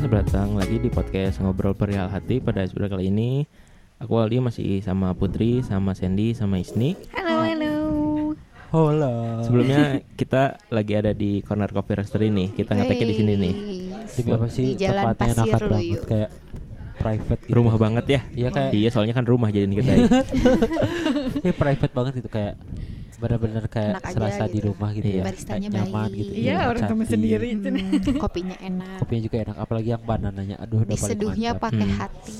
selamat datang lagi di podcast Ngobrol Perihal Hati pada episode kali ini Aku Aldi masih sama Putri, sama Sandy, sama Isni Halo, halo. Hola. Sebelumnya kita lagi ada di Corner Coffee Roaster ini Kita ngeteknya di sini nih Ini apa sih Di Jalan tempatnya enakan banget kayak private gitu. Rumah banget ya Iya kayak Iya soalnya kan rumah jadiin kita ya. Ini private banget itu kayak benar-benar kayak Enak aja serasa di gitu. rumah gitu Iya. ya. Baristanya Kayak nyaman baik. gitu. Iya, orang cantik. sendiri itu. Hmm, kopinya enak. Kopinya juga enak apalagi yang banananya. Aduh, udah Diseduhnya pakai Hmm. hati.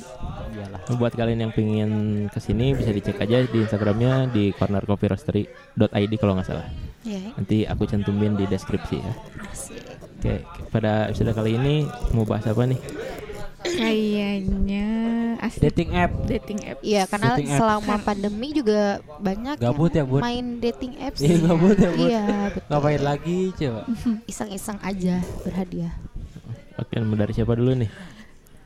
Iyalah. Buat kalian yang pengen ke sini bisa dicek aja di Instagramnya di cornercoffeeroastery.id kalau nggak salah Ya, Nanti aku cantumin di deskripsi ya asik. Oke, pada episode kali ini mau bahas apa nih? Kayaknya asli Dating app. dating app. Iya, karena Dating selama pandemi juga banyak Gabut ya, yang Bun? main dating apps. Iya, gabut ya, Bun? Iya, betul. Ngapain lagi coba? Iseng-iseng aja berhadiah. Oke, dari siapa dulu nih?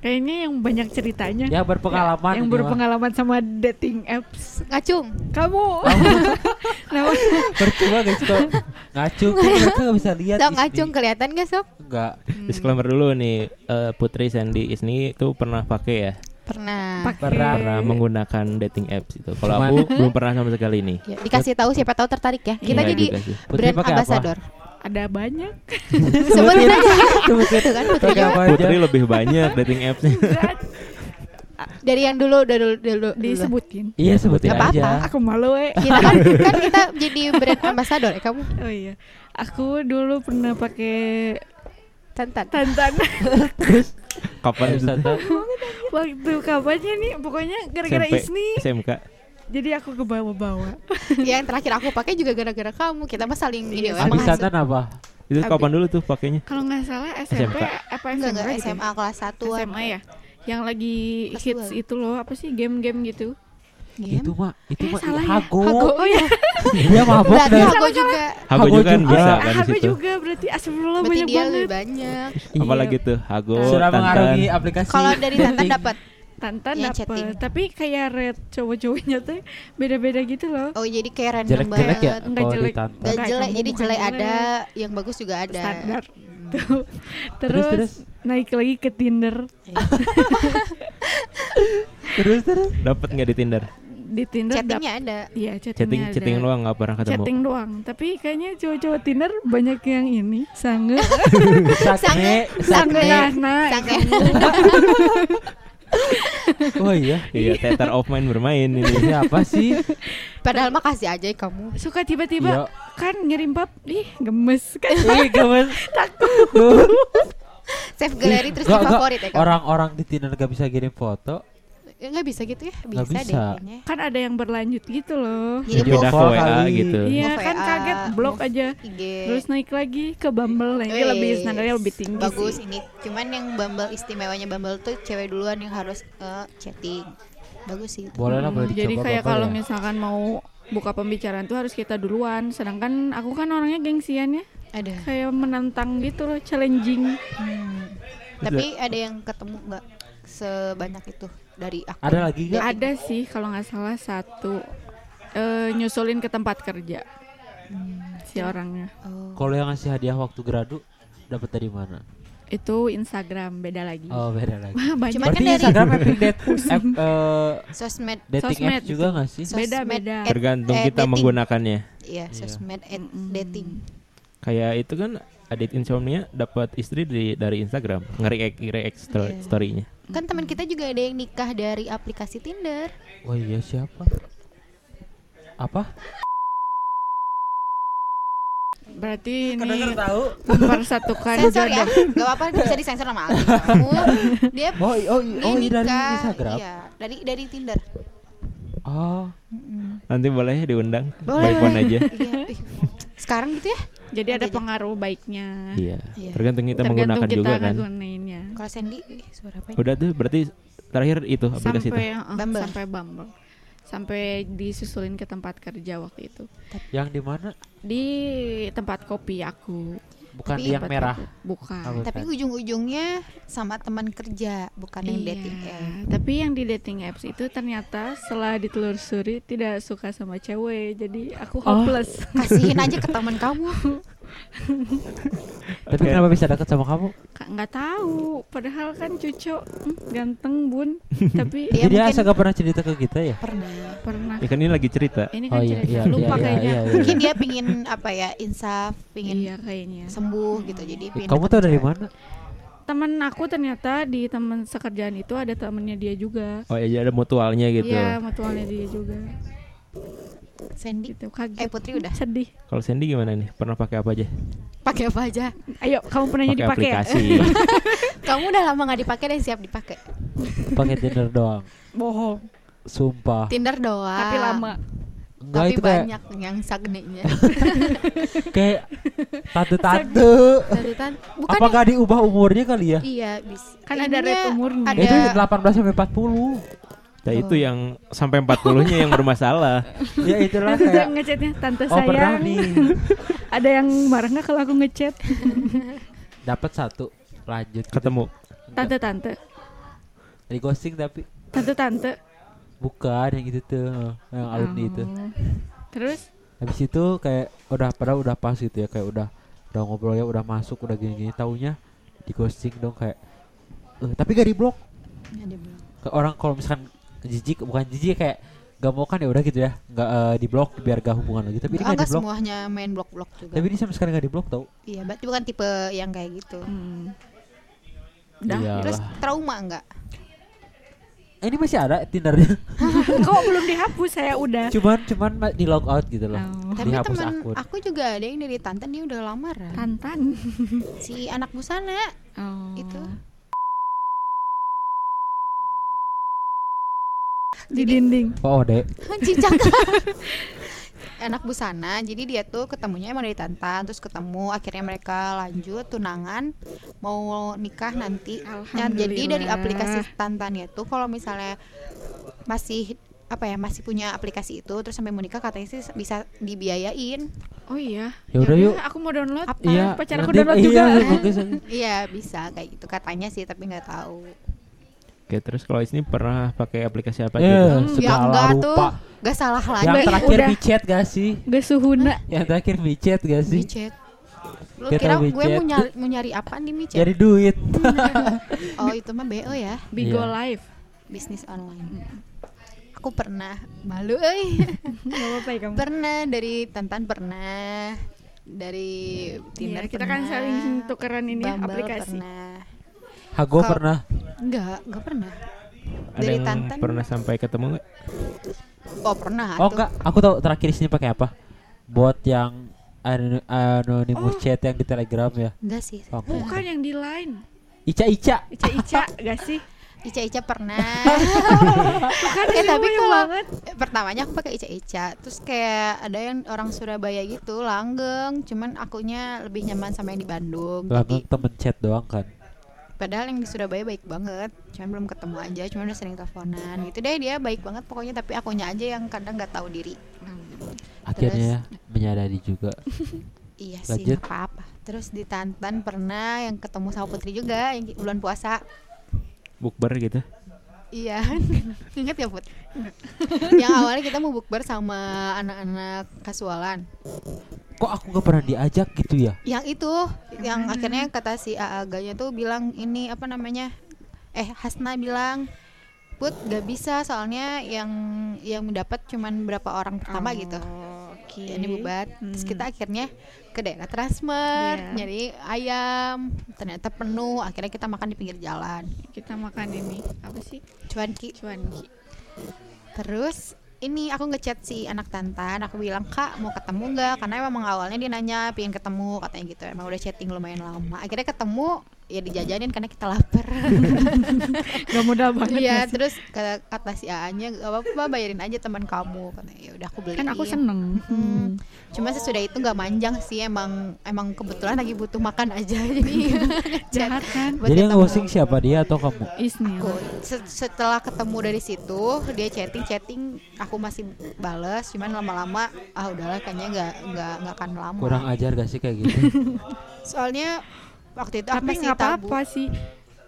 Kayaknya yang banyak ceritanya. Ya berpengalaman. yang ini mah. berpengalaman sama dating apps. Ngacung. Kamu. Nama Percuma guys kok ngacung mereka nggak bisa lihat. Isni. ngacung kelihatan gak sob? Enggak. Disclaimer dulu nih, eh, Putri Sandy Isni itu pernah pakai ya, Pernah. pakai pernah menggunakan dating apps itu. Kalau aku belum pernah sama sekali nih. Ya, dikasih tahu siapa tahu tertarik ya. Kita Iya jadi juga sih. Putri brand apa? ambassador. ada banyak. Sebutin aja. Sebutin. Tuh kan Putri juga. apa? Putri lebih banyak dating apps-nya. Dari yang dulu udah dulu, dulu, dulu. Disebutin. Iya sebutin Nggak apa-apa. aja. Aku malu eh. Kita kan, kan kita jadi brand ambassador ya kamu. Oh iya. Aku dulu pernah pakai Tantan. tantan Kapan itu? Waktu kapannya nih pokoknya gara-gara SMP, Isni SMK. jadi aku ke bawah-bawah yang terakhir aku pakai juga gara-gara kamu. Kita mah saling ini. Iya, emang Abis hasil- Satan apa? Itu Abi- kapan dulu tuh pakainya? kalau nggak salah SMP SMK. apa SMA enggak gitu ya? SMA kelas 1 SMA ya yang lagi hits dua. itu loh apa sih game-game gitu Itu mah itu Eh, mah salah ya? hago. Hago. oh ya Dia mabok Berarti dah. aku juga Hago Hago juga kan bisa kan di aku situ. juga berarti astagfirullah berarti banyak dia banget lebih banyak. Apalagi tuh Hago, Sudah mengarungi Tantan. aplikasi. Kalau dari Tantan dapat. Tantan Yang dapet chatting. tapi kayak red cowok-cowoknya tuh beda-beda gitu loh Oh, jadi kayak random jelek-jelek ya banget. Enggak kalau jelek. ditantan. Gak Enggak, jelek, jadi jelek jelek. ada, yang bagus juga ada. standar tuh terus, terus? naik lagi ke Tinder Terus terus. Dapat nggak di Tinder? Di Tinder dap- Chattingnya ada. Iya Chatting chattingnya ada. chatting doang nggak pernah ketemu. chatting doang tapi kayaknya cowok-cowok Tinder banyak yang ini sange Sakne, Sange. nah Sange. Oh iya. Iya, theater of mind bermain ini. Ini apa sih? Padahal mah kasih aja kamu. suka tiba-tiba Iya. kan ngirim pap ih gemes kan Ih, gemes. Save gallery terus di favorit ya kamu. Orang-orang di Tinder gak bisa kirim foto. Ya, nggak bisa gitu ya? Bisa, Nggak deh bisa. kayaknya. kan ada yang berlanjut gitu loh Jadi Video Pindah ke WA gitu. iya kan kaget blok aja IG. terus naik lagi ke Bumble nah, ini lebih standarnya lebih tinggi Bagus sih. ini. Cuman yang Bumble istimewanya Bumble tuh cewek duluan yang harus eh, chatting. Bagus sih. itu. Boleh lah, boleh Hmm, jadi kayak kalau ya. misalkan mau buka pembicaraan tuh harus kita duluan sedangkan aku kan orangnya gengsian ya Ada. kayak menantang gitu loh challenging Hmm. Tapi ada yang ketemu nggak sebanyak itu dari aku? Ada lagi gak? ada sih kalau nggak salah satu eh, nyusulin ke tempat kerja si orangnya Oh. Kalau yang ngasih hadiah waktu gradu dapat dari mana? itu Instagram beda lagi Oh, beda lagi. Wah, banyak Cuman Berarti kan dari- Instagram app date, app, eh, Sosmed. dating Sosmed apps juga gak sih? Sosmed Beda-beda. at- Tergantung eh, kita dating. menggunakannya. Iya, Iya. sosmed at Mm-mm. dating. Kayak itu kan Adit Insomnia dapat istri dari dari Instagram, nge-react react sto- Iya. story-nya. Kan teman kita juga ada yang nikah dari aplikasi Tinder. Oh iya siapa? Apa? berarti ini tahu? mempersatukan Sensor ya, jodoh gak apa-apa bisa disensor sama Ali. Kamu dia Oh, oh, dia oh iya dari nikah, Instagram. Iya, dari dari Tinder. Oh, Nanti boleh diundang Boleh. by phone aja. Iya. Sekarang gitu ya? Jadi ada pengaruh baiknya Iya. Iya. Tergantung kita tergantung menggunakan kita juga kan. ngegunainnya Kalau Sandy suara apa? ya? Udah tuh berarti terakhir itu aplikasi itu. sampai eh, Bumble. sampai Bumble sampai disusulin ke tempat kerja waktu itu yang di mana? di tempat kopi aku Bukan Tapi- yang merah. bukan Oh, Tapi ujung-ujungnya sama teman kerja, bukan yang Iya, dating app. tapi yang di dating apps itu ternyata setelah ditelusuri tidak suka sama cewek jadi aku Oh. hopeless Kasihin aja ke teman kamu. Tapi kenapa bisa dekat sama kamu? Kak nggak tahu. Padahal kan cucu hmm, ganteng bun. Tapi Iya, Jadi dia mungkin- gak pernah cerita ke kita ya? pernah pernah. Ya kan ini lagi cerita. Ini Oh kan iya cerita iya lupa iya, kayaknya. iya, iya, mungkin iya. dia pingin apa ya insaf pingin Iya kayaknya. sembuh gitu jadi pingin Kamu tahu dari mana? Temen aku ternyata di teman sekerjaan itu ada temennya dia juga. Oh ya ada mutualnya gitu. Iya, mutualnya dia juga. Sandy Gitu kaget. eh Putri udah Sedih. Kalau Sandy gimana nih? Pernah pakai apa aja? pakai apa aja Ayo, kamu pernah Pakai dipakai ya? aplikasi. kamu udah lama nggak dipakai dan siap dipakai Pakai Tinder doang. Bohong. Sumpah. Tinder doang Tapi lama. Enggak tapi itu kayak banyak yang sagnenya kayak tante-tante. Bukan Apa gak diubah umurnya kali ya? iya bis Kan ada rate umurnya. ada Itu 18 sampai 40. Nah itu yang sampai 40-nya yang bermasalah. ya itulah dia kayak ngechatnya tante Oh sayang. Ada yang marah nggak kalau aku ngechat? dapat satu lanjut gitu. Ketemu. Tante-tante. di ghosting tapi Tante-tante. bukan yang itu tuh yang alumni itu Oh. Terus habis itu kayak udah padahal udah pas gitu ya kayak udah udah ngobrol ya udah masuk udah gini-gini taunya di ghosting dong kayak eh, tapi gak di blok Ya, dia bilang. ke orang kalau misalkan jijik bukan jijik kayak gak mau kan ya udah gitu ya nggak eh, di blok biar gak hubungan lagi tapi nggak di blok semuanya main blok-blok juga tapi dia sama sekali nggak di blok tau iya berarti bukan tipe yang kayak gitu hmm. Udah. Iyalah. terus trauma enggak Eh, ini masih ada tindernya Kok belum dihapus saya udah. cuman cuman ma- di log out gitu loh Oh. tapi Dihapus akun. aku juga ada yang dari Tantan dia udah lamaran Tantan. si anak busana Oh. itu di dinding. oh dek cincang anak busana jadi dia tuh ketemunya emang dari Tantan terus ketemu akhirnya mereka lanjut tunangan mau nikah nanti nah, jadi dari aplikasi Tantan itu kalau misalnya masih apa ya masih punya aplikasi itu terus sampai mau nikah katanya sih bisa dibiayain Oh iya. Ya udah yuk. Aku mau download. Apa? iya pacar aku download iya, juga. aja. iya bisa kayak gitu katanya sih tapi nggak tahu Oke, terus kalau ini pernah pakai aplikasi apa Eh, aja? tuh? ya segala enggak tuh rupa nggak salah lagi yang terakhir udah. micet gak sih Gak suhuna. yang terakhir micet gak sih micet lu kira gue mau nyari mau nyari apa di micet jadi duit oh itu mah bo ya Bigo Iya. Live. bisnis online aku pernah malu eh Gak apa-apa ya kamu. pernah dari Tantan pernah dari Tinder Iya, kita kan pernah, saling tukeran ini ya, Bumble aplikasi. pernah Hago pernah. Enggak enggak pernah. Ada dari yang Tantan. pernah sampai ketemu nggak? oh pernah oh enggak. Aku tahu terakhir di sini pakai apa. Buat yang ano- anonymous Oh. chat yang di telegram ya. Enggak sih. Oh, enggak. Bukan yang di line. Ica Ica. Ica-ica gak sih? Ica Ica pernah. Bukan eh tapi kalau banget. pertamanya aku pakai Ica Ica terus kayak ada yang orang Surabaya gitu langgeng. Cuman akunya lebih nyaman sama yang di Bandung. Langsung jadi temen chat doang kan padahal yang di Surabaya baik banget. Cuman belum ketemu aja cuman udah sering teleponan. Gitu deh dia baik banget pokoknya. Tapi akunya aja yang kadang nggak tahu diri. Akhirnya menyadari juga. Iya sih Lanjut. nggak apa-apa. Terus di Tantan pernah yang ketemu sama Putri juga yang bulan puasa. Bukber gitu. Iya, inget ya Put? yang awalnya kita mau bukber sama anak-anak kasualan kok aku gak pernah diajak gitu ya Yang itu, yang akhirnya kata si Aaganya tuh bilang ini apa namanya? Eh Hasna bilang, Put gak bisa soalnya yang yang mendapat cuman berapa orang pertama gitu. Oke. Ini bubat. Terus Hmm. kita akhirnya ke daerah Transmart, Iya. nyari ayam, ternyata penuh. Akhirnya kita makan di pinggir jalan. Kita makan ini apa sih? Cuanki. Cuanki. Terus ini aku ngechat si anak Tantan, aku bilang kak mau ketemu nggak? Karena emang awalnya dia nanya pengen ketemu katanya gitu. Emang udah chatting lumayan lama. Akhirnya ketemu ya dijajanin karena kita lapar. Gak modal banget. Iya, gak sih? terus kata, kata si A-nya gak apa-apa bayarin aja teman kamu. Katanya ya udah aku beliin. Kan aku seneng. Hmm. Cuma sesudah itu nggak manjang sih emang emang kebetulan lagi butuh makan aja jadi Jahat kan? jadi yang ghosting siapa dia atau kamu Isnil. aku Se- setelah ketemu dari situ dia chatting chatting aku masih bales cuman lama-lama ah udahlah kayaknya nggak nggak nggak akan lama kurang ajar gak sih kayak gitu soalnya waktu itu Tapi masih nggak tabu apa-apa sih.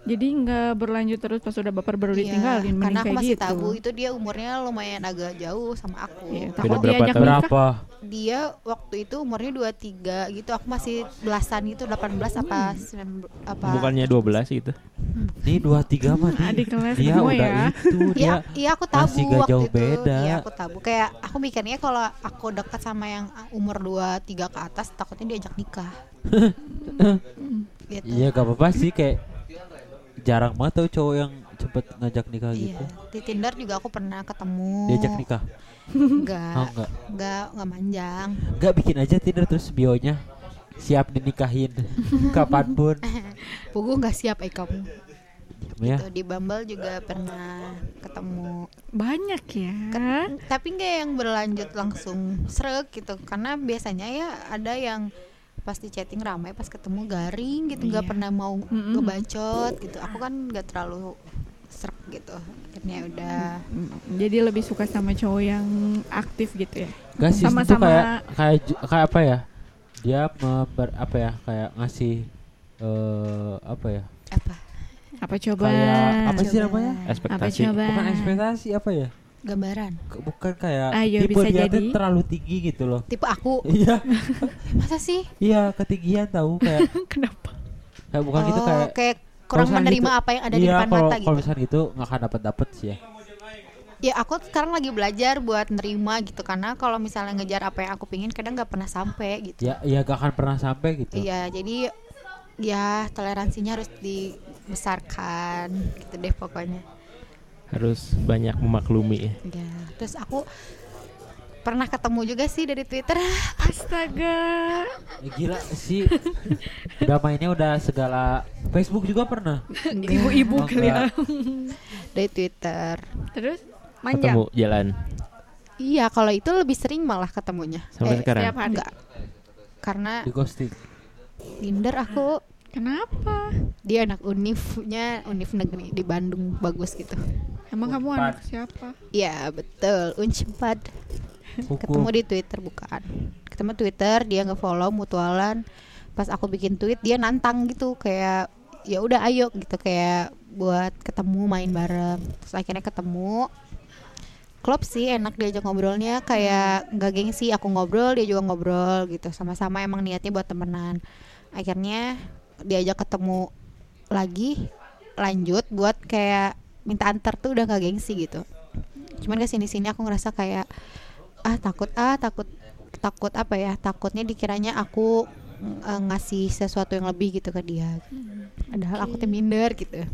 Jadi nggak berlanjut terus pas udah baper baru Iya, ditinggalin karena aku kayak masih gitu. tabu itu dia umurnya lumayan agak jauh sama aku. Iya, Beda takut berapa diajak tahun? nikah. Berapa? Dia waktu itu umurnya 23 gitu. Aku masih belasan gitu, 18 apa 9 apa. Bukannya 12 gitu. Nih dua tiga mah nih. Adik kelas Dia semua udah ya. itu dia. Iya, iya aku tabu masih gak waktu jauh itu. beda. Iya, aku tabu. Kayak aku mikirnya kalau aku dekat sama yang umur 23 ke atas takutnya diajak nikah. gitu. Iya gak apa-apa sih kayak jarang banget tau cowok yang cepet ngajak nikah Iya. gitu. Di Tinder juga aku pernah ketemu. Diajak nikah. Enggak. Oh enggak. Enggak, enggak manjang. Enggak bikin aja Tinder terus bionya siap dinikahin kapan pun. Pugu enggak siap eh kamu. ya. Tuh, di Bumble juga pernah ketemu. Banyak ya. Ket- tapi nggak yang berlanjut langsung srek gitu. Karena biasanya ya ada yang pas di chatting ramai pas ketemu garing gitu nggak Iya. pernah mau Mm-mm. ngebacot gitu. Aku kan nggak terlalu srek gitu. Akhirnya udah Mm, Jadi lebih suka sama cowok yang aktif gitu ya. Gak sih itu Sama-sama- kayak kayak ju- kayak apa ya? Dia member, apa ya? Kayak ngasih eh apa ya? apa? Apa coba? Kayak apa sih Coba. namanya? Apa Ekspektasi. coba? Bukan ekspektasi apa ya? Gambaran. Bukan kayak Ayo, tipe bisa dia tuh jadi. terlalu tinggi gitu loh. Tipe aku. Iya, Masa sih? iya ketinggian tahu kayak Kenapa? kayak bukan gitu oh, kayak kayak kurang menerima gitu- apa yang ada di iya, depan kalau, mata Kalau gitu. misalnya gitu nggak akan dapat dapat sih ya. Ya aku sekarang lagi belajar buat nerima gitu karena kalau misalnya ngejar apa yang aku pingin kadang nggak pernah sampai gitu. Ya, ya gak akan pernah sampai gitu. Iya, jadi ya toleransinya harus dibesarkan gitu deh pokoknya. Harus banyak memaklumi ya. Ya, terus aku pernah ketemu juga sih dari Twitter. Astaga. Eh, gila sih. udah mainnya udah segala Facebook juga pernah. Ibu-ibu Oh, kali ya. dari Twitter. Terus manjang. Ketemu jalan. Iya, kalau itu lebih sering malah ketemunya. Sampai sekarang? Setiap hari. Enggak. Karena Di ghosting. Tinder aku Kenapa? dia anak unifnya unif negeri di Bandung. Bagus gitu. Emang kamu anak siapa? Iya betul. Unpad Kuku. ketemu di Twitter bukan. Ketemu Twitter dia nge-follow mutualan. Pas aku bikin tweet dia nantang gitu. Kayak ya udah ayo gitu. Kayak buat ketemu main bareng. Terus akhirnya ketemu. Klop sih enak diajak ngobrolnya. Kayak nggak gengsi aku ngobrol dia juga ngobrol gitu. Sama-sama emang niatnya buat temenan. Akhirnya diajak ketemu lagi lanjut buat kayak minta antar tuh udah nggak gengsi gitu. Cuman ke sini sini aku ngerasa kayak ah takut ah takut takut apa ya takutnya dikiranya aku eh, ngasih sesuatu yang lebih gitu ke dia. Padahal aku tuh minder gitu.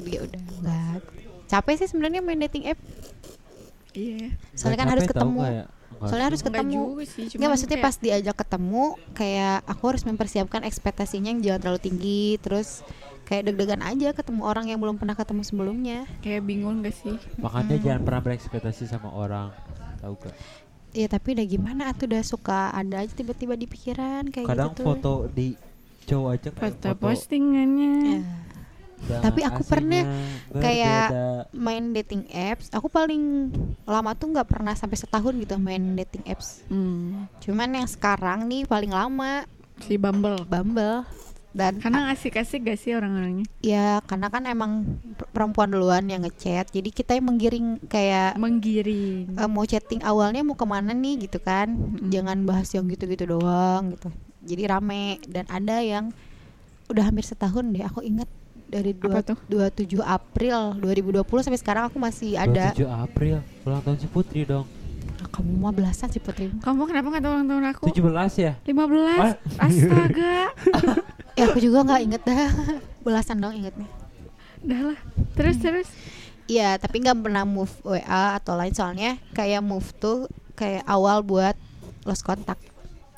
Dia udah. Enggak capek sih sebenarnya main dating app. Iya. soalnya kan Nggak harus ketemu. kayak- nggak soalnya harus ketemu sih, Nggak maksudnya kayak- pas diajak ketemu kayak aku harus mempersiapkan ekspektasinya yang jangan terlalu tinggi terus kayak deg-degan aja ketemu orang yang belum pernah ketemu sebelumnya kayak bingung gak sih? Makanya jangan pernah berekspektasi sama orang. Tahu gak? ya tapi udah gimana aku udah suka ada aja tiba-tiba di pikiran kayak Kadang gitu tuh. foto di cowok aja kayak Foto foto postingannya. Ya. Tapi aku pernah aslinya kayak berbeda. main dating apps. Aku paling lama tuh nggak pernah sampai setahun gitu main dating apps. Hmm. cuman yang sekarang nih paling lama. Si Bumble. Bumble. Dan Karena asik-asik gak sih orang-orangnya? ya karena kan emang per- perempuan duluan yang ngechat. Jadi kita yang menggiring kayak Menggiring. eh, mau chatting awalnya mau ke mana nih gitu kan. Jangan bahas yang gitu-gitu doang gitu. Jadi rame. Dan ada yang udah hampir setahun deh aku ingat dari dua, Apa tuh? 27 April 2020 sampai sekarang aku masih ada 27 April ulang tahun si Putri dong. Ah, kamu mah belasan sih Putri Kamu kenapa gak tahu ulang tahun aku? 17 ya? 15 Astaga ya aku juga nggak inget dah belasan dong ingetnya Udah lah Terus terus Iya tapi nggak pernah move WA atau lain soalnya kayak move tuh kayak awal buat lost kontak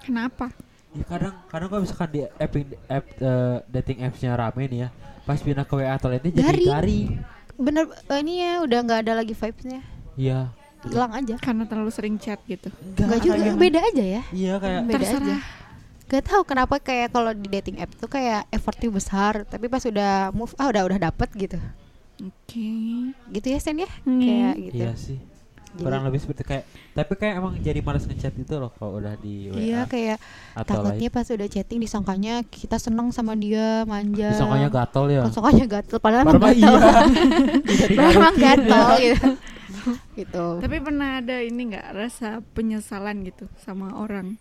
Kenapa? Ya kadang kadang kalau misalkan di app, app eh, dating apps-nya rame nih ya, pas pindah ke WA atau lainnya jadi Garing. garing. bener eh, ini ya udah nggak ada lagi vibesnya Iya. hilang aja Karena terlalu sering chat gitu nggak juga gimana? beda aja ya Iya kayak beda aja Terserah Gak tahu kenapa kayak kalau di dating app tuh kayak effortnya besar tapi pas udah move ah udah udah dapet gitu Oke gitu ya Sen ya Hmm. kayak gitu iya sih. Jadi- kurang lebih seperti kayak tapi kayak emang jadi malas ngechat itu loh kalau udah di WA Iya kayak atau takutnya lain pas udah chatting disangkanya kita seneng sama dia manja. disangkanya gatel ya Disangkanya gatel padahal emang mah iya gatel. Jadi Padahal emang gatel gitu. gitu. Tapi pernah ada ini nggak rasa penyesalan gitu sama orang?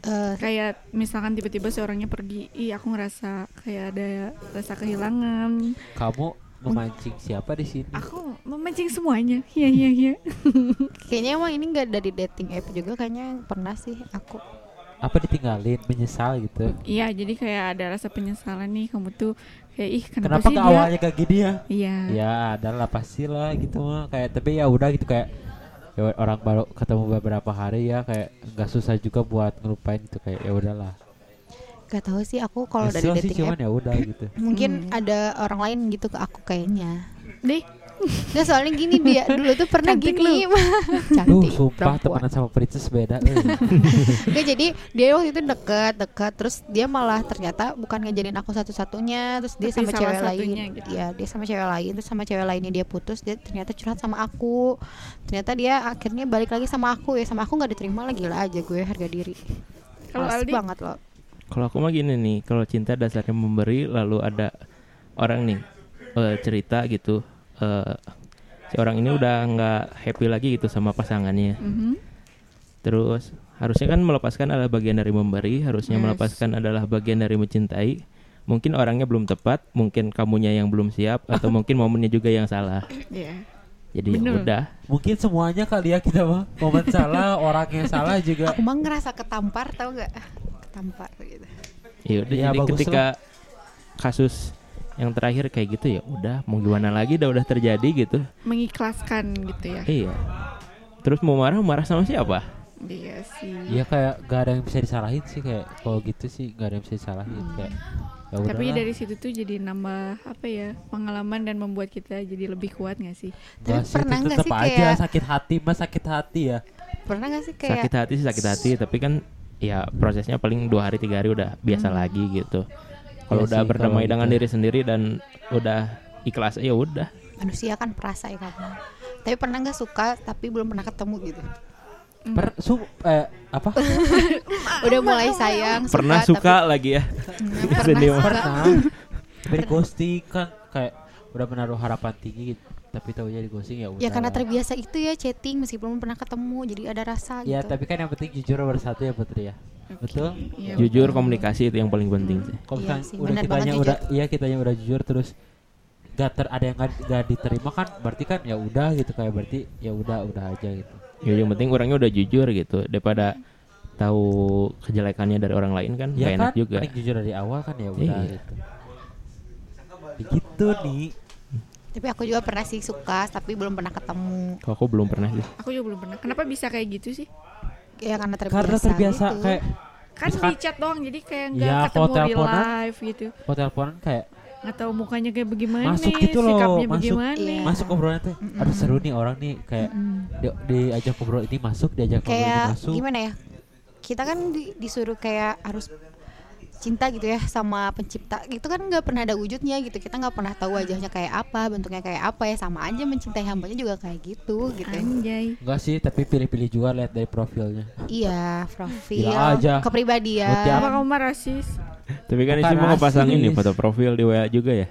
Eh, Kayak misalkan tiba-tiba seorangnya pergi, ih aku ngerasa kayak ada rasa kehilangan. kamu memancing siapa di sini Aku memancing semuanya. Iya iya iya. kayaknya emang ini nggak dari dating app juga kayaknya pernah sih aku. apa ditinggalin menyesal gitu Iya, jadi kayak ada rasa penyesalan nih kamu tuh kayak ih kenapa, kenapa sih ke dia? awalnya kayak gini ya Iya. ya adalah pasti lah gitu mah kayak tapi ya udah gitu kayak ya orang baru ketemu beberapa hari ya kayak nggak susah juga buat ngelupain gitu kayak ya udahlah Gak tahu sih aku kalau dari sih dating cuman app ya udah gitu mungkin Hmm. ada orang lain gitu ke aku kayaknya. Deh, Nggak soalnya gini dia dulu tuh pernah Cantik gini. Duh Cantik. sumpah perempuan. temenan sama princess beda eh. Nggak, jadi dia waktu itu deket deket terus dia malah ternyata bukan ngajarin aku satu-satunya terus dia Tapi sama salah cewek satunya lain gitu. Iya dia sama cewek lain terus sama cewek lainnya dia putus dia ternyata curhat sama aku ternyata dia akhirnya balik lagi sama aku ya sama aku nggak diterima lagi lah aja gue harga diri Kalau Aldi? banget loh Kalau aku mah gini nih, kalau cinta dasarnya memberi, lalu ada orang nih eh, cerita gitu, eh, si orang ini udah nggak happy lagi gitu sama pasangannya. Mhm. Terus harusnya kan melepaskan adalah bagian dari memberi, harusnya Yes. melepaskan adalah bagian dari mencintai. Mungkin orangnya belum tepat, mungkin kamunya yang belum siap, atau mungkin momennya juga yang salah. Iya. Jadi Bener. udah, mungkin semuanya kali ya kita mah momen salah orangnya salah juga aku mah ngerasa ketampar tau gak ketampar gitu ya udah. Ya, jadi bagus ketika kasus yang terakhir kayak gitu ya udah, mau gimana lagi, udah udah terjadi gitu. Mengikhlaskan gitu ya. Iya. Terus mau marah marah sama siapa? Iya sih. ya kayak gak ada yang bisa disalahin sih kayak kalau gitu sih gak ada yang bisa disalahin kayak ya Tapi udahlah. dari situ tuh jadi nambah apa ya pengalaman dan membuat kita jadi lebih kuat gak sih? tapi Gak sih, pernah itu nggak sih aja kayak sakit hati mah sakit hati ya pernah nggak sih kayak Sakit hati sih sakit hati, tapi kan ya prosesnya paling dua hari tiga hari udah biasa lagi gitu. Kalau Iya udah sih, berdamai dengan gitu. diri sendiri dan udah ikhlas ya udah. manusia kan perasa ya kamu tapi pernah nggak suka tapi belum pernah ketemu gitu per su eh apa udah mulai sayang Pernah tapi- suka lagi ya. Hmm, pernah pernah suka. tapi di ghosting kan kayak udah menaruh harapan tinggi gitu. Tapi tahunya di ghosting ya udah ya karena lah. terbiasa itu ya chatting meskipun belum pernah ketemu jadi ada rasa ya gitu tapi kan yang penting jujur bersatu ya putri ya betul Iya, Jujur betul. komunikasi itu yang paling penting sih. kalau Iya sih, udah kitanya udah iya kitanya udah jujur terus gak ter ada yang gak, gak diterima kan berarti kan ya udah gitu kayak berarti ya udah udah aja gitu Ya, yang penting orangnya udah jujur gitu daripada tahu kejelekannya dari orang lain kan ya gak enak kan juga. paling jujur dari awal kan ya udah Iya. gitu gitu nih tapi aku juga pernah sih suka tapi belum pernah ketemu Kalau aku belum pernah sih. Aku juga belum pernah. Kenapa bisa kayak gitu sih? ya karena terbiasa karena terbiasa gitu. kayak Kan Misalkan- di chat doang jadi kayak nggak Ya, ketemu teleponan, life gitu. kalau teleponan kayak Nggak tahu mukanya kayak bagaimana, Masuk gitu loh, sikapnya masuk. bagaimana. Iya. masuk obrolan tuh aduh seru nih orang nih kayak Mm. di, diajak ngobrol ini masuk diajak ngobrol ini kayak masuk gimana ya kita kan di- disuruh kayak harus cinta gitu ya sama pencipta itu kan nggak pernah ada wujudnya gitu kita nggak pernah tahu wajahnya kayak apa bentuknya kayak apa ya sama aja mencintai hambanya juga kayak gitu gitu Anjay. enggak sih tapi pilih-pilih juga lihat dari profilnya iya profil Gila aja. kepribadian Apa kamu rasis? Tapi kan Bukan isi mau pasang rasis. ini foto profil di WA juga ya?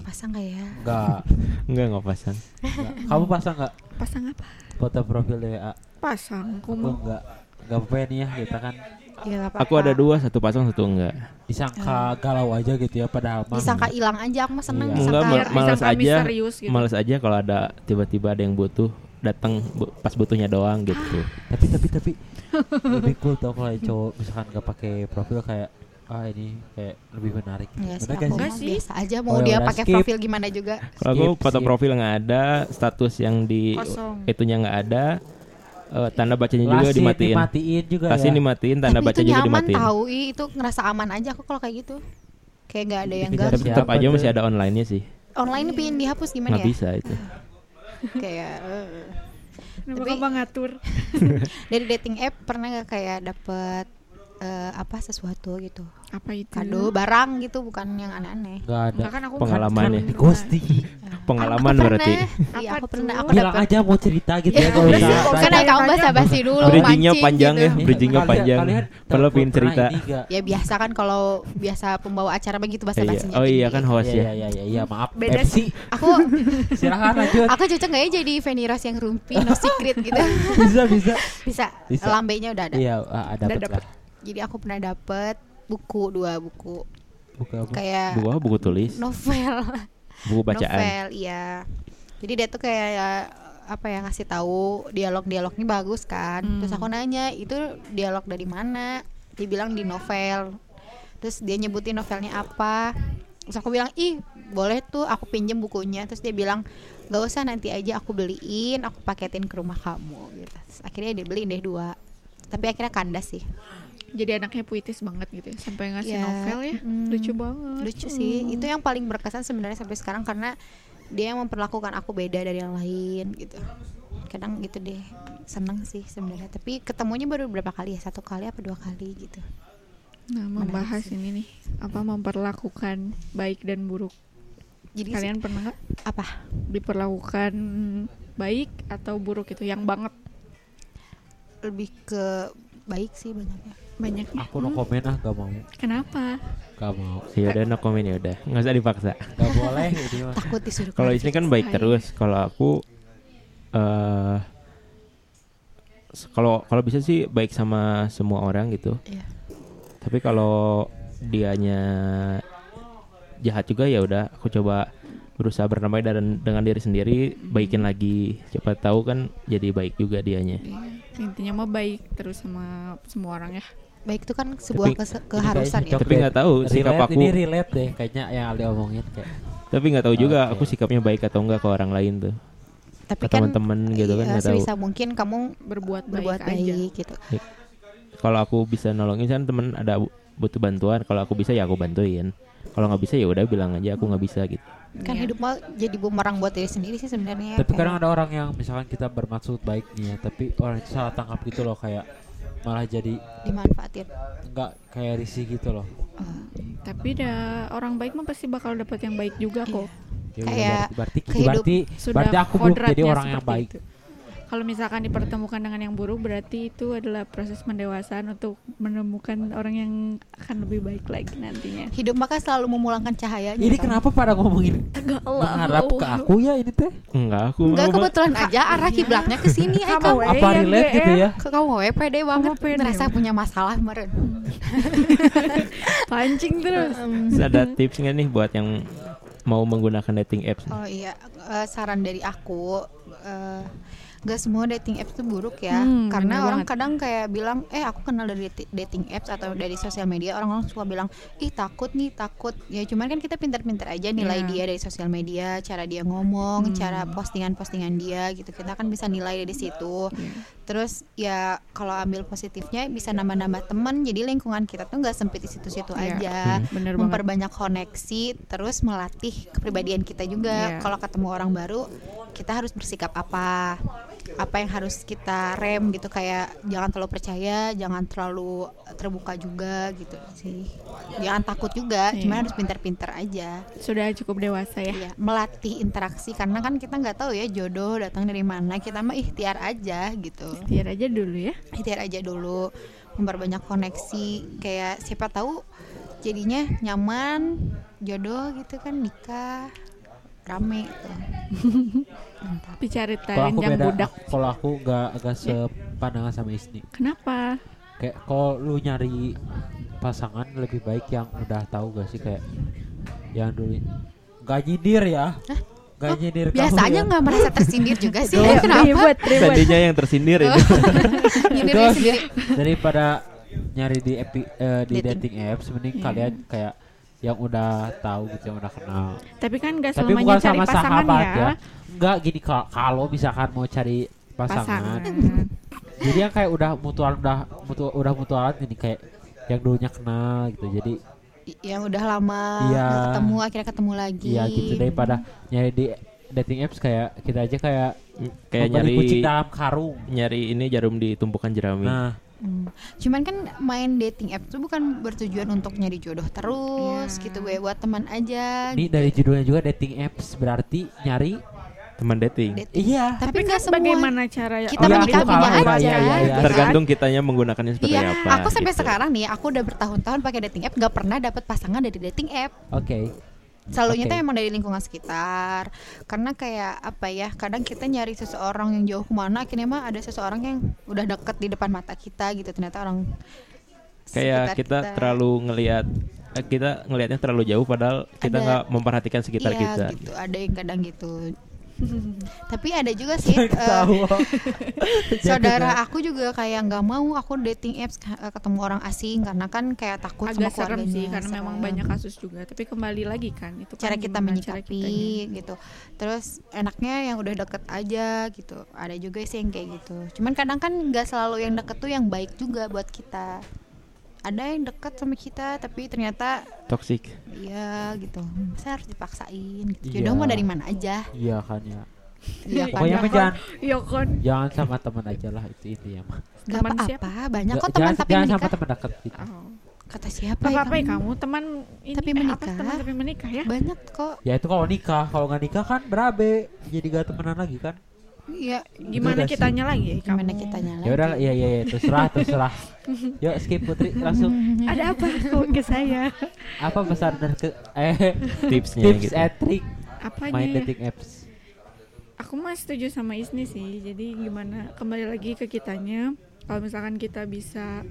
pasang gak ya enggak, Enggak nggak pasang. enggak. kamu pasang enggak Pasang apa? foto profil di WA Pasang. Aku enggak enggak apa nih ya kita kan ya nggak Aku ada dua, satu pasang satu enggak. disangka galau aja gitu ya padahal mah disangka hilang aja aku mah seneng Iya. disangka Enggak, Biar ma- males disangka aja. misterius gitu. Males aja kalau ada tiba-tiba ada yang butuh datang bu- pas butuhnya doang gitu. tapi tapi tapi lebih cool tau kalau cowok misalkan nggak pakai profil kayak ah ini kayak lebih menarik Enggak sih, aku gak Enggak mah sih? biasa aja mau Oh, ya dia pakai skip. profil gimana juga. Kalau aku foto profil nggak ada, status yang di Kosong. itunya nggak ada, eh, tanda bacanya juga Lasin dimatiin. dimatiin juga Lasin ya dimatiin, tanda Tapi baca juga nyaman dimatiin. tahu, ih, itu ngerasa aman aja aku kalau kayak gitu. Kayak nggak ada yang Dikejar gak Tapi tetap Siapa aja tuh? masih ada online-nya sih. online ini pengen dihapus gimana Nggak ya? bisa itu. Kayak eh. Kenapa Tapi- ngatur? dari dating app pernah nggak kayak dapet eh, apa sesuatu gitu? Apa itu? kado barang gitu bukan yang aneh-aneh Nggak ada. Enggak kan aku Pengalaman ya. Ghosting. Pengalaman Aku berarti. pernah. Iya, aku pernah. tuh? Aku Bilang dapet. aja mau cerita gitu Ya, ya kalau iya. bisa. kan ada kamu basa-basi dulu Bridgingnya mancing panjang gitu. ya, bridgingnya Kalian- panjang. pengen pernah cerita. nggak? Ya biasa kan kalau biasa pembawa acara begitu Iya. basa-basinya. Oh iya kan host Iya ya. iya iya iya iya, maaf. Beda MC Aku silahkan lanjut. aku cocok nggak ya jadi Feni Rose yang rumpi no secret gitu. bisa bisa. Bisa. Bisa. Lambenya udah ada. Iya ah, ada dapet. lah. Jadi aku pernah dapet buku dua buku Buka apa? kayak Buku buku tulis, novel. buku bacaan. Novel, iya. Jadi dia tuh kayak ya, apa ya ngasih tahu dialog-dialognya bagus kan. Hmm. Terus aku nanya, "Itu dialog dari mana?" Dia bilang di novel. Terus dia nyebutin novelnya apa. Terus aku bilang, "Ih, boleh tuh aku pinjem bukunya." Terus dia bilang, "Gak usah nanti aja aku beliin, aku paketin ke rumah kamu." gitu. Terus akhirnya dia beliin deh dua. Tapi akhirnya kandas sih. Jadi anaknya puitis banget gitu ya. Sampai ngasih Ya, novel ya. mm. Lucu banget. lucu sih Hmm. itu yang paling berkesan sebenarnya sampai sekarang karena dia yang memperlakukan aku beda dari yang lain gitu kadang gitu deh seneng sih sebenarnya tapi ketemunya baru berapa kali ya satu kali apa dua kali gitu Nah, membahas ini nih, apa memperlakukan baik dan buruk. jadi Kalian pernah nggak apa diperlakukan baik atau buruk itu yang banget lebih ke baik sih banyaknya banyaknya? Aku no komen ah gak mau. Kenapa? Gak mau. Ya udah no comment ya udah, nggak usah dipaksa. Gak boleh mah. takut disuruh Kalau istri kan baik terus, kalau aku eh kalau kalau bisa sih baik sama semua orang gitu. Iya. Tapi kalau dianya jahat juga ya udah aku coba berusaha berdamai dan dengan diri sendiri baikin lagi. Siapa tahu kan jadi baik juga dianya. Iya. Intinya mah baik terus sama semua orang ya. Baik itu kan sebuah Tapi- keharusan ya Tapi nggak tahu sikap Relate, aku. Ini relate deh kayaknya yang Aldi omongin kayak. Tapi nggak tahu juga Oke. aku sikapnya baik atau enggak ke orang lain tuh. tapi Ke kan teman-teman gitu kan iya, nggak tahu. sebisa mungkin kamu Berbuat baik berbuat aja. baik gitu Kalau aku bisa nolongin kan temen ada bu- butuh bantuan, kalau aku bisa ya aku bantuin. Kalau nggak bisa ya udah bilang aja aku nggak bisa gitu. kan Iya. hidup mah jadi bumerang buat diri sendiri sih sebenarnya Tapi Kayak- kadang ada orang yang misalkan kita bermaksud baik nih ya, tapi orang itu salah tangkap gitu loh kayak malah jadi dimanfaatin enggak kayak risih gitu loh. Tapi dah orang baik mah pasti bakal dapat yang baik juga kok. Ya udah, Kayak berarti berarti, berarti, Sudah berarti aku belum jadi orang yang baik. itu. Kalau misalkan dipertemukan dengan yang buruk berarti itu adalah proses pendewasaan untuk menemukan orang yang akan lebih baik lagi nantinya. hidup maka selalu memulangkan cahayanya Ini kan? kenapa pada ngomongin mengharap ke aku ya ini teh? Enggak, aku Enggak kebetulan aja arah kiblatnya ke sini ay Kamu we Apa yang relate gitu ya? Ke kamu we pede banget merasa punya masalah meren. Pancing terus. Ada tips nggak nih buat yang mau menggunakan dating apps? Oh iya, eh, saran dari aku eh Gak semua dating apps itu buruk ya Hmm, Karena bener orang banget. kadang kayak bilang Eh aku kenal dari dati- dating apps atau dari sosial media Orang-orang suka bilang Ih takut nih takut Ya cuman kan kita pintar-pintar aja nilai Iya. dia dari sosial media Cara dia ngomong Hmm. Cara postingan-postingan dia gitu Kita kan bisa nilai dari situ Iya. Terus ya kalau ambil positifnya bisa nambah-nambah teman Jadi lingkungan kita tuh nggak sempit di situ-situ Iya. aja Bener banget. Memperbanyak koneksi Terus melatih kepribadian kita juga Iya. Kalau ketemu orang baru kita harus bersikap apa apa yang harus kita rem gitu kayak jangan terlalu percaya jangan terlalu terbuka juga gitu sih jangan takut juga Iya. cuman harus pintar-pintar aja Sudah cukup dewasa ya. Iya, melatih interaksi karena kan kita nggak tahu ya jodoh datang dari mana kita mah ikhtiar aja gitu Biar aja dulu ya. ikhtiar aja dulu memperbanyak koneksi kayak siapa tahu jadinya nyaman jodoh gitu kan nikah rame gitu mantap Tapi aku yang beda, budak. kalau aku gak agak sepandangan sama istri. Kenapa? Kayak kalau lu nyari pasangan lebih baik yang udah tahu gak sih kayak yang dulu gak nyindir ya. Gak nyindir kamu biasanya ya. nggak merasa tersindir juga sih Ayo, kenapa ribet, ribet. Tadinya yang tersindir itu. nyindir Terus, diri sendiri daripada nyari di epi, eh, di Dating. dating, apps mending Iya. kalian kayak yang udah tahu gitu yang udah kenal Tapi kan gak tapi selamanya bukan cari sama pasangan sahabat ya. ya enggak gini ka- kalau misalkan mau cari pasangan, jadi yang kayak udah mutual udah mutu, udah mutualan gini kayak yang dulunya kenal gitu jadi yang udah lama Iya. nggak ketemu akhirnya ketemu lagi iya gitu daripada nyari di dating apps kayak kita aja kayak Kayak nyari kucing dalam karung nyari ini jarum di tumpukan jerami. nah Hmm. Cuman kan main dating app tuh bukan bertujuan untuk nyari jodoh terus Iya. gitu gue buat teman aja. Ini dari judulnya juga dating apps berarti nyari Teman dating. dating. iya. Tapi Tapi nggak kan semua. bagaimana cara Kita Oh, menyikapinya aja. Iya, iya. gitu Tergantung kitanya menggunakannya kan. seperti Iya, apa. aku sampai gitu. sekarang nih, aku udah bertahun-tahun pakai dating app, nggak pernah dapat pasangan dari dating app. Oke. Selalunya Oke. tuh emang dari lingkungan sekitar. Karena kayak apa ya, kadang kita nyari seseorang yang jauh ke mana, akhirnya mah ada seseorang yang udah deket di depan mata kita gitu. Ternyata orang Kayak sekitar kita, terlalu ngelihat eh, kita ngelihatnya terlalu jauh padahal kita nggak memperhatikan sekitar iya, kita. gitu. Ada yang kadang gitu. Tapi ada juga sih Tahu. saudara aku juga kayak nggak mau aku dating apps eh, ketemu orang asing karena kan kayak takut agak sama serem sih karena memang serem. banyak kasus juga tapi kembali lagi kan itu kan cara kita gimana menyikapi kitanya. gitu. Terus enaknya yang udah deket aja gitu. Ada juga sih yang kayak gitu. Cuman kadang kan nggak selalu yang deket tuh yang baik juga buat kita. Ada yang deket sama kita tapi ternyata Toxic. ya gitu. Saya harus dipaksain gitu. Iya. Jodoh mah dari mana aja. Iya kan ya. Iya kan. Pokoknya mah jangan Iya kan jangan sama teman aja lah itu intinya mah. Gak Teman siapa? apa-apa, banyak kok teman tapi jangan sama menikah. teman dekat gitu. oh. Kata siapa apa ya apa ya kamu teman ini Tapi eh, apa menikah. teman tapi menikah ya Banyak kok. Ya itu kalau nikah, kalau nggak nikah kan berabe, jadi gak temenan lagi kan. Iya. gimana sih. kitanya lagi ya kamu Gimana kitanya lagi? Ya udah, iya iya iya, terserah terserah. Yuk skip Putri langsung. ada apa kau ke saya Apa pesan dan ke eh Tipsnya tips gitu. and trick apanya main ya? dating apps. aku mah setuju sama Isni sih jadi gimana kembali lagi ke kitanya kalau misalkan kita bisa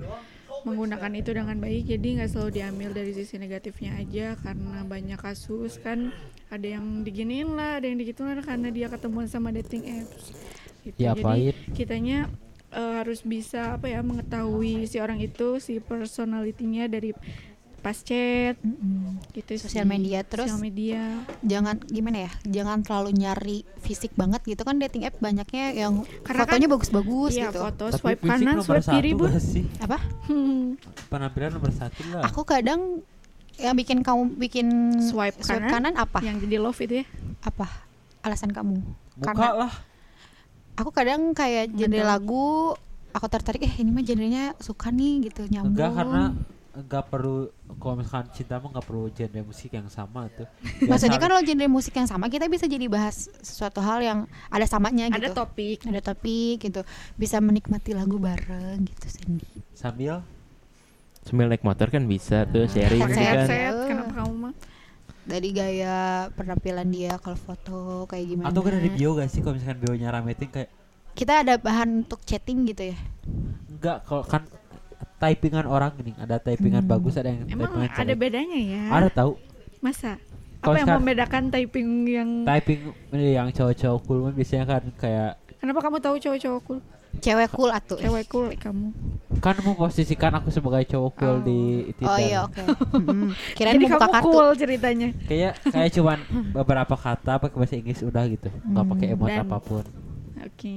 menggunakan itu dengan baik jadi nggak selalu diambil dari sisi negatifnya aja karena banyak kasus kan ada yang diginiin lah ada yang digituin lah karena dia ketemuan sama dating apps gitu. jadi Diapain? kitanya eh, harus bisa apa ya mengetahui si orang itu si personalitinya dari pas chat Mm-mm. gitu Sosial media, terus- sosial media Jangan gimana ya? Jangan terlalu nyari fisik banget gitu kan dating app banyaknya yang Karena fotonya bagus-bagus iya gitu. foto Tapi swipe fisik kanan nomor swipe kiri satu bu? Apa? Hmm. Penampilan nomor satu lah. Aku kadang yang bikin kamu bikin Swipe kanan? kanan apa? yang jadi love itu ya Apa? Alasan kamu? Muka Karena lah. aku kadang kayak genre lagu aku tertarik eh ini mah genrenya suka nih gitu nyambung. Enggak karena enggak perlu kalau misalkan cinta mah enggak perlu genre musik yang sama tuh. Maksudnya kan kalau genre musik yang sama kita bisa jadi bahas sesuatu hal yang ada samanya ada gitu. topik Ada topik gitu. Bisa menikmati lagu bareng gitu Sandy. sambil Sambil naik motor kan bisa tuh sharing gitu Sehat-sehat, kan. set kenapa kamu mah Dari gaya penampilan dia kalau foto kayak gimana. atau kan ada bio gak sih kalau misalkan bionya rametin kayak Kita ada bahan untuk chatting gitu ya. enggak kalau kan typingan orang gini ada typingan Hmm. bagus ada yang emang typingan ada jelek. bedanya ya ada tahu masa Kalau apa yang sekarang- membedakan typing yang typing ini yang cowok-cowok cool mah biasanya kan kayak kenapa kamu tahu cowok-cowok cool Cewek cool atuh. cewek cool kamu kan memposisikan aku sebagai cowok cool Oh. di Tinder. Oh iya oke. Jadi mau buka kamu kartu. cool ceritanya kayak kayak cuman beberapa kata pakai bahasa Inggris udah gitu nggak pakai Hmm, emot dan- apa pun oke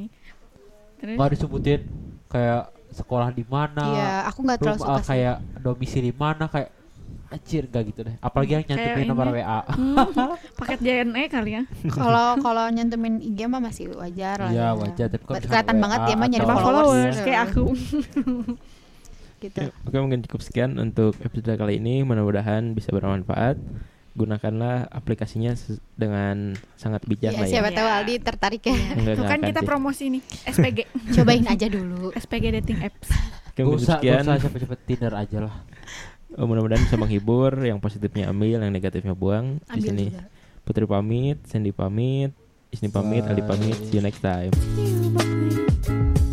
terus nggak disebutin kayak sekolah di mana Iya, aku nggak terlalu suka sih. kayak domisili mana kayak anjir gak gitu deh apalagi yang Kayak nyantumin nomor ini. WA Hmm, paket JNE kali ya Kalau kalau nyantumin IG mah masih wajar lah. Iya ya. wajar tapi kelihatan WA banget dia mah nyari followers. followers kayak aku Gitu. Ya, Oke mungkin cukup sekian untuk episode kali ini mudah-mudahan bisa bermanfaat gunakanlah aplikasinya dengan sangat bijak Iya, lah ya siapa Iya. tahu Aldi tertarik ya. Enggak, Tuh enggak kan kita sih. promosi nih SPG Cobain aja dulu. SPG dating apps Oke, Gak usah, gak sekian usah cepet-cepet Tinder aja lah Oh, mudah-mudahan bisa menghibur yang positifnya ambil yang negatifnya buang di Ambil sini juga. Putri pamit Sandy pamit Isni pamit Aldi pamit see you next time See you, bye.